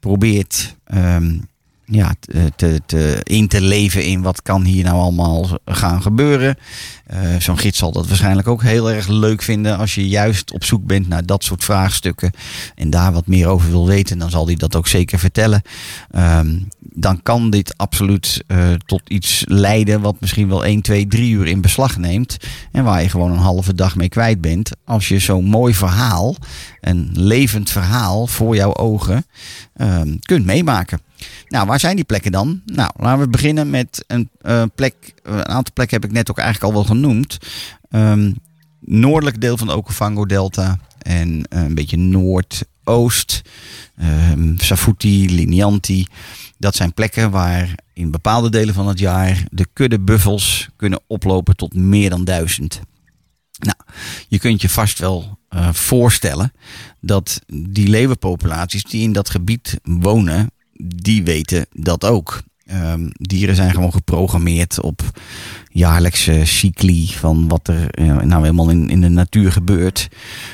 probeert ehm, ja, te, te, in te leven in wat kan hier nou allemaal gaan gebeuren. Eh, Zo'n gids zal dat waarschijnlijk ook heel erg leuk vinden als je juist op zoek bent naar dat soort vraagstukken en daar wat meer over wil weten, dan zal hij dat ook zeker vertellen. Ehm, dan kan dit absoluut eh, tot iets leiden wat misschien wel 1, 2, 3 uur in beslag neemt. En waar je gewoon een halve dag mee kwijt bent. Als je zo'n mooi verhaal, een levend verhaal voor jouw ogen, ehm, kunt meemaken. Nou, waar zijn die plekken dan? Nou, laten we beginnen met een eh, plek. Een aantal plekken heb ik net ook eigenlijk al wel genoemd. Ehm noordelijk deel van de Okavango Delta en eh, een beetje noordoost. ehm Safuti, Linianti. Dat zijn plekken waar in bepaalde delen van het jaar de kudde buffels kunnen oplopen tot meer dan duizend. Nou, je kunt je vast wel eh, voorstellen dat die leeuwenpopulaties die in dat gebied wonen, die weten dat ook. Ehm, dieren zijn gewoon geprogrammeerd op jaarlijkse cycli van wat er eh, nou helemaal in, in de natuur gebeurt.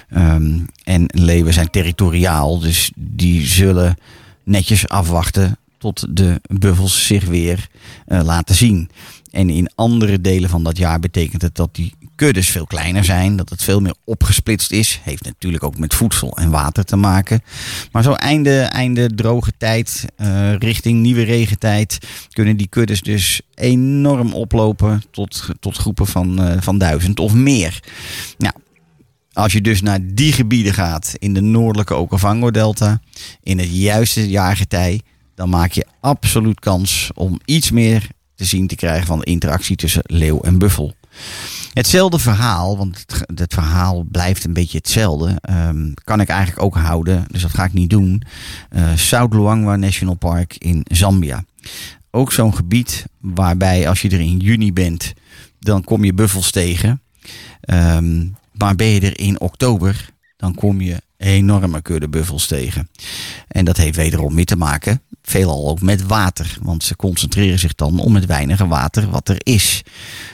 Ehm, en leeuwen zijn territoriaal, dus die zullen netjes afwachten tot de buffels zich weer eh, laten zien. En in andere delen van dat jaar betekent het dat die kuddes veel kleiner zijn, dat het veel meer opgesplitst is. Heeft natuurlijk ook met voedsel en water te maken. Maar zo einde, einde droge tijd, eh, richting nieuwe regentijd, kunnen die kuddes dus enorm oplopen tot, tot groepen van, eh, van duizend of meer. Nou, als je dus naar die gebieden gaat in de noordelijke Okavango-delta, in het juiste jaargetij, dan maak je absoluut kans om iets meer te zien te krijgen van de interactie tussen leeuw en buffel. Hetzelfde verhaal, want het, verhaal blijft een beetje hetzelfde, ehm, kan ik eigenlijk ook houden, dus dat ga ik niet doen. Eh South Luangwa National Park in Zambia. Ook zo'n gebied waarbij als je er in juni bent, dan kom je buffels tegen. Ehm, maar ben je er in oktober, dan kom je enorme kudde buffels tegen. En dat heeft wederom mee te maken, veelal ook met water. Want ze concentreren zich dan om het weinige water wat er is.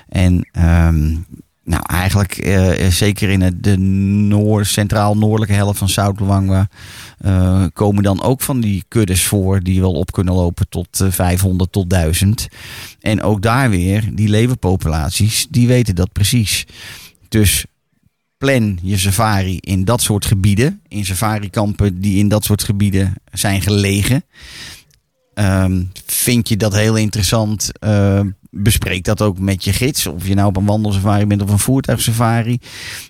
En ehm, nou, eigenlijk eh, zeker in de noord, centraal-noordelijke helft van South Luangwa eh, komen dan ook van die kuddes voor die wel op kunnen lopen tot eh, 500 tot 1000. En ook daar weer, die leeuwenpopulaties, die weten dat precies. Dus plan je safari in dat soort gebieden, in safarikampen die in dat soort gebieden zijn gelegen. Ehm, vind je dat heel interessant? eh, bespreek dat ook met je gids. Of je nou op een wandelsafari bent of een voertuigsafari.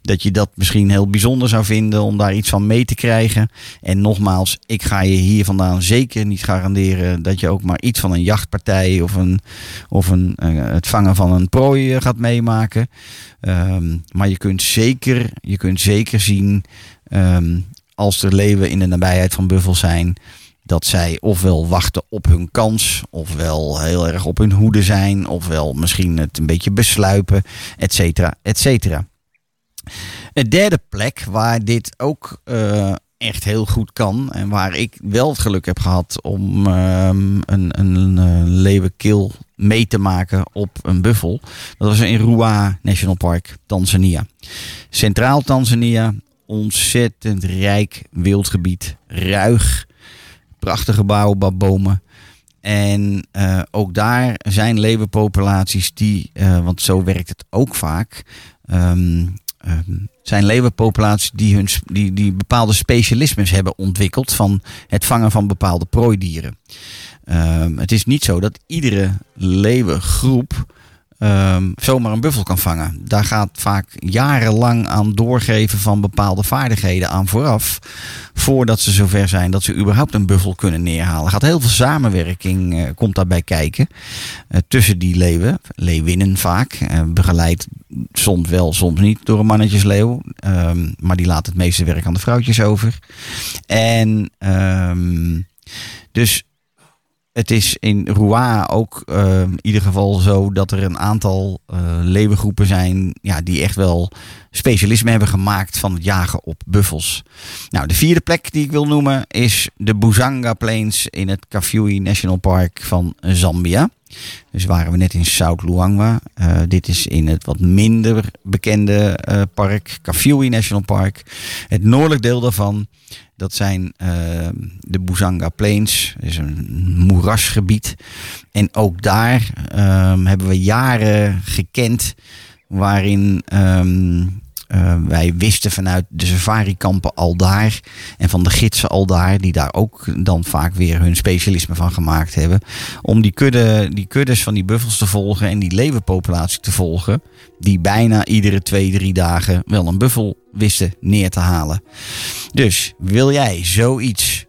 Dat je dat misschien heel bijzonder zou vinden om daar iets van mee te krijgen. En nogmaals, ik ga je hier vandaan zeker niet garanderen dat je ook maar iets van een jachtpartij of, een, of een, eh, het vangen van een prooi eh, gaat meemaken. Ehm, maar je kunt zeker, je kunt zeker zien ehm, als er leeuwen in de nabijheid van buffels zijn dat zij ofwel wachten op hun kans, ofwel heel erg op hun hoede zijn, ofwel misschien het een beetje besluipen, et cetera, et cetera. Een derde plek waar dit ook eh, echt heel goed kan en waar ik wel het geluk heb gehad om ehm, een, een, eh, mee te maken op een buffel. Dat was in Ruaha National Park, Tanzania. Centraal Tanzania, ontzettend rijk wildgebied, ruig, prachtige baobabbomen. En eh, ook daar zijn leeuwenpopulaties die, eh, want zo werkt het ook vaak, ehm, zijn leeuwenpopulaties die, hun, die, die bepaalde specialismes hebben ontwikkeld van het vangen van bepaalde prooidieren. Ehm, het is niet zo dat iedere leeuwengroep ehm, zomaar een buffel kan vangen. Daar gaat vaak jarenlang aan doorgeven van bepaalde vaardigheden aan vooraf. Voordat ze zover zijn dat ze überhaupt een buffel kunnen neerhalen. Er gaat heel veel samenwerking eh, komt daarbij kijken. eh, tussen die leeuwen. Leeuwinnen vaak. eh, begeleid soms wel, soms niet door een mannetjesleeuw. Ehm, maar die laat het meeste werk aan de vrouwtjes over. En ehm, dus het is in Ruaha ook eh, in ieder geval zo dat er een aantal eh leeuwengroepen zijn ja, die echt wel specialisme hebben gemaakt van het jagen op buffels. Nou, de vierde plek die ik wil noemen is de Buzanga Plains in het Kafue National Park van Zambia. Dus waren we net in South Luangwa. Eh, dit is in het wat minder bekende eh, park, Kafue National Park. Het noordelijk deel daarvan, dat zijn eh, de Buzanga Plains. Dat is een moerasgebied. En ook daar ehm, hebben we jaren gekend waarin ehm, eh, wij wisten vanuit de safarikampen al daar en van de gidsen al daar, die daar ook dan vaak weer hun specialisme van gemaakt hebben, om die, kudde, die kuddes van die buffels te volgen en die leeuwenpopulatie te volgen, die bijna iedere twee, drie dagen wel een buffel wisten neer te halen. Dus wil jij zoiets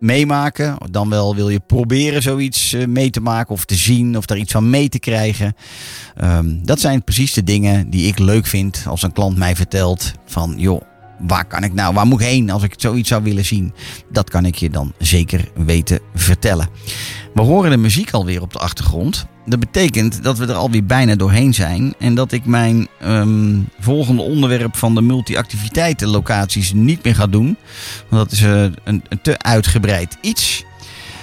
meemaken. Dan wel wil je proberen zoiets eh, mee te maken of te zien of daar iets van mee te krijgen. Ehm, dat zijn precies de dingen die ik leuk vind als een klant mij vertelt van joh, waar kan ik nou, waar moet ik heen als ik zoiets zou willen zien? Dat kan ik je dan zeker weten vertellen. We horen de muziek alweer op de achtergrond. Dat betekent dat we er alweer bijna doorheen zijn. En dat ik mijn ehm, volgende onderwerp van de multi-activiteitenlocaties niet meer ga doen. Want dat is eh, een, een te uitgebreid iets.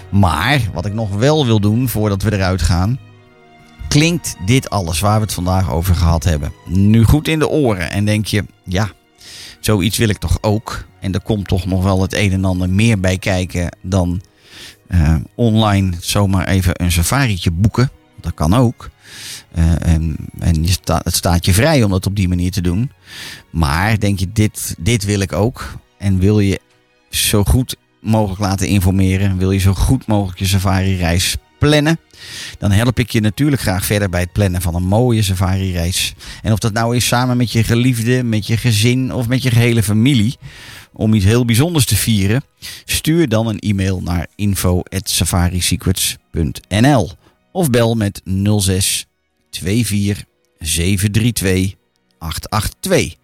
Maar wat ik nog wel wil doen voordat we eruit gaan. Klinkt dit alles waar we het vandaag over gehad hebben nu goed in de oren? En denk je, ja, zoiets wil ik toch ook? En er komt toch nog wel het een en ander meer bij kijken dan eh, online zomaar even een safari'tje boeken. Dat kan ook. Eh, en en je het staat je vrij om dat op die manier te doen. Maar denk je, dit, dit wil ik ook. En wil je zo goed mogelijk laten informeren. Wil je zo goed mogelijk je safari-reis plannen. Dan help ik je natuurlijk graag verder bij het plannen van een mooie safari-reis. En of dat nou is samen met je geliefde, met je gezin of met je gehele familie. Om iets heel bijzonders te vieren. Stuur dan een e-mail naar info.safarisecrets.nl Of bel met 06 24 732 882.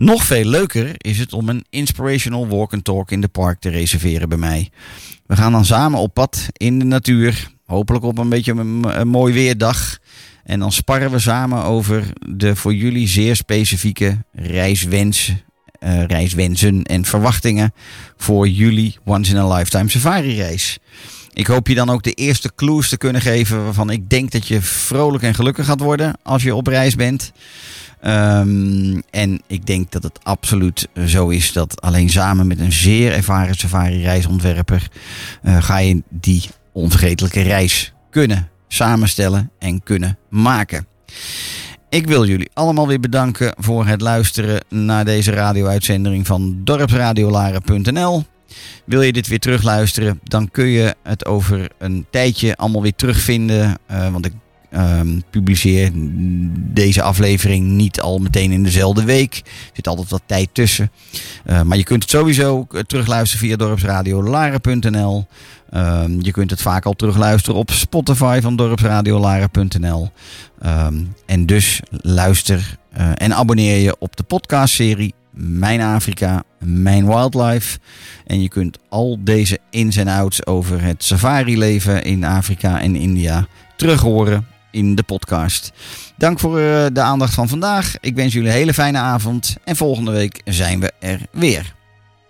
Nog veel leuker is het om een inspirational walk and talk in de park te reserveren bij mij. We gaan dan samen op pad in de natuur. Hopelijk op een beetje een, mooi weerdag. En dan sparren we samen over de voor jullie zeer specifieke reiswensen, eh, reiswensen en verwachtingen voor jullie once in a lifetime safari reis. Ik hoop je dan ook de eerste clues te kunnen geven waarvan ik denk dat je vrolijk en gelukkig gaat worden als je op reis bent. Ehm, en ik denk dat het absoluut zo is dat alleen samen met een zeer ervaren safari-reisontwerper eh, ga je die onvergetelijke reis kunnen samenstellen en kunnen maken. Ik wil jullie allemaal weer bedanken voor het luisteren naar deze radio-uitzending van dorpsradiolaren.nl. Wil je dit weer terugluisteren, dan kun je het over een tijdje allemaal weer terugvinden. eh, want ik ehm, publiceer deze aflevering niet al meteen in dezelfde week. Er zit altijd wat tijd tussen. Eh, maar je kunt het sowieso eh, terugluisteren via dorpsradiolaren.nl. Ehm, je kunt het vaak al terugluisteren op Spotify van dorpsradiolaren.nl. Ehm, en dus luister eh, en abonneer je op de podcastserie Mijn Afrika, Mijn Wildlife. En je kunt al deze ins en outs over het safari-leven in Afrika en India terughoren in de podcast. Dank voor eh, de aandacht van vandaag. Ik wens jullie een hele fijne avond. En volgende week zijn we er weer.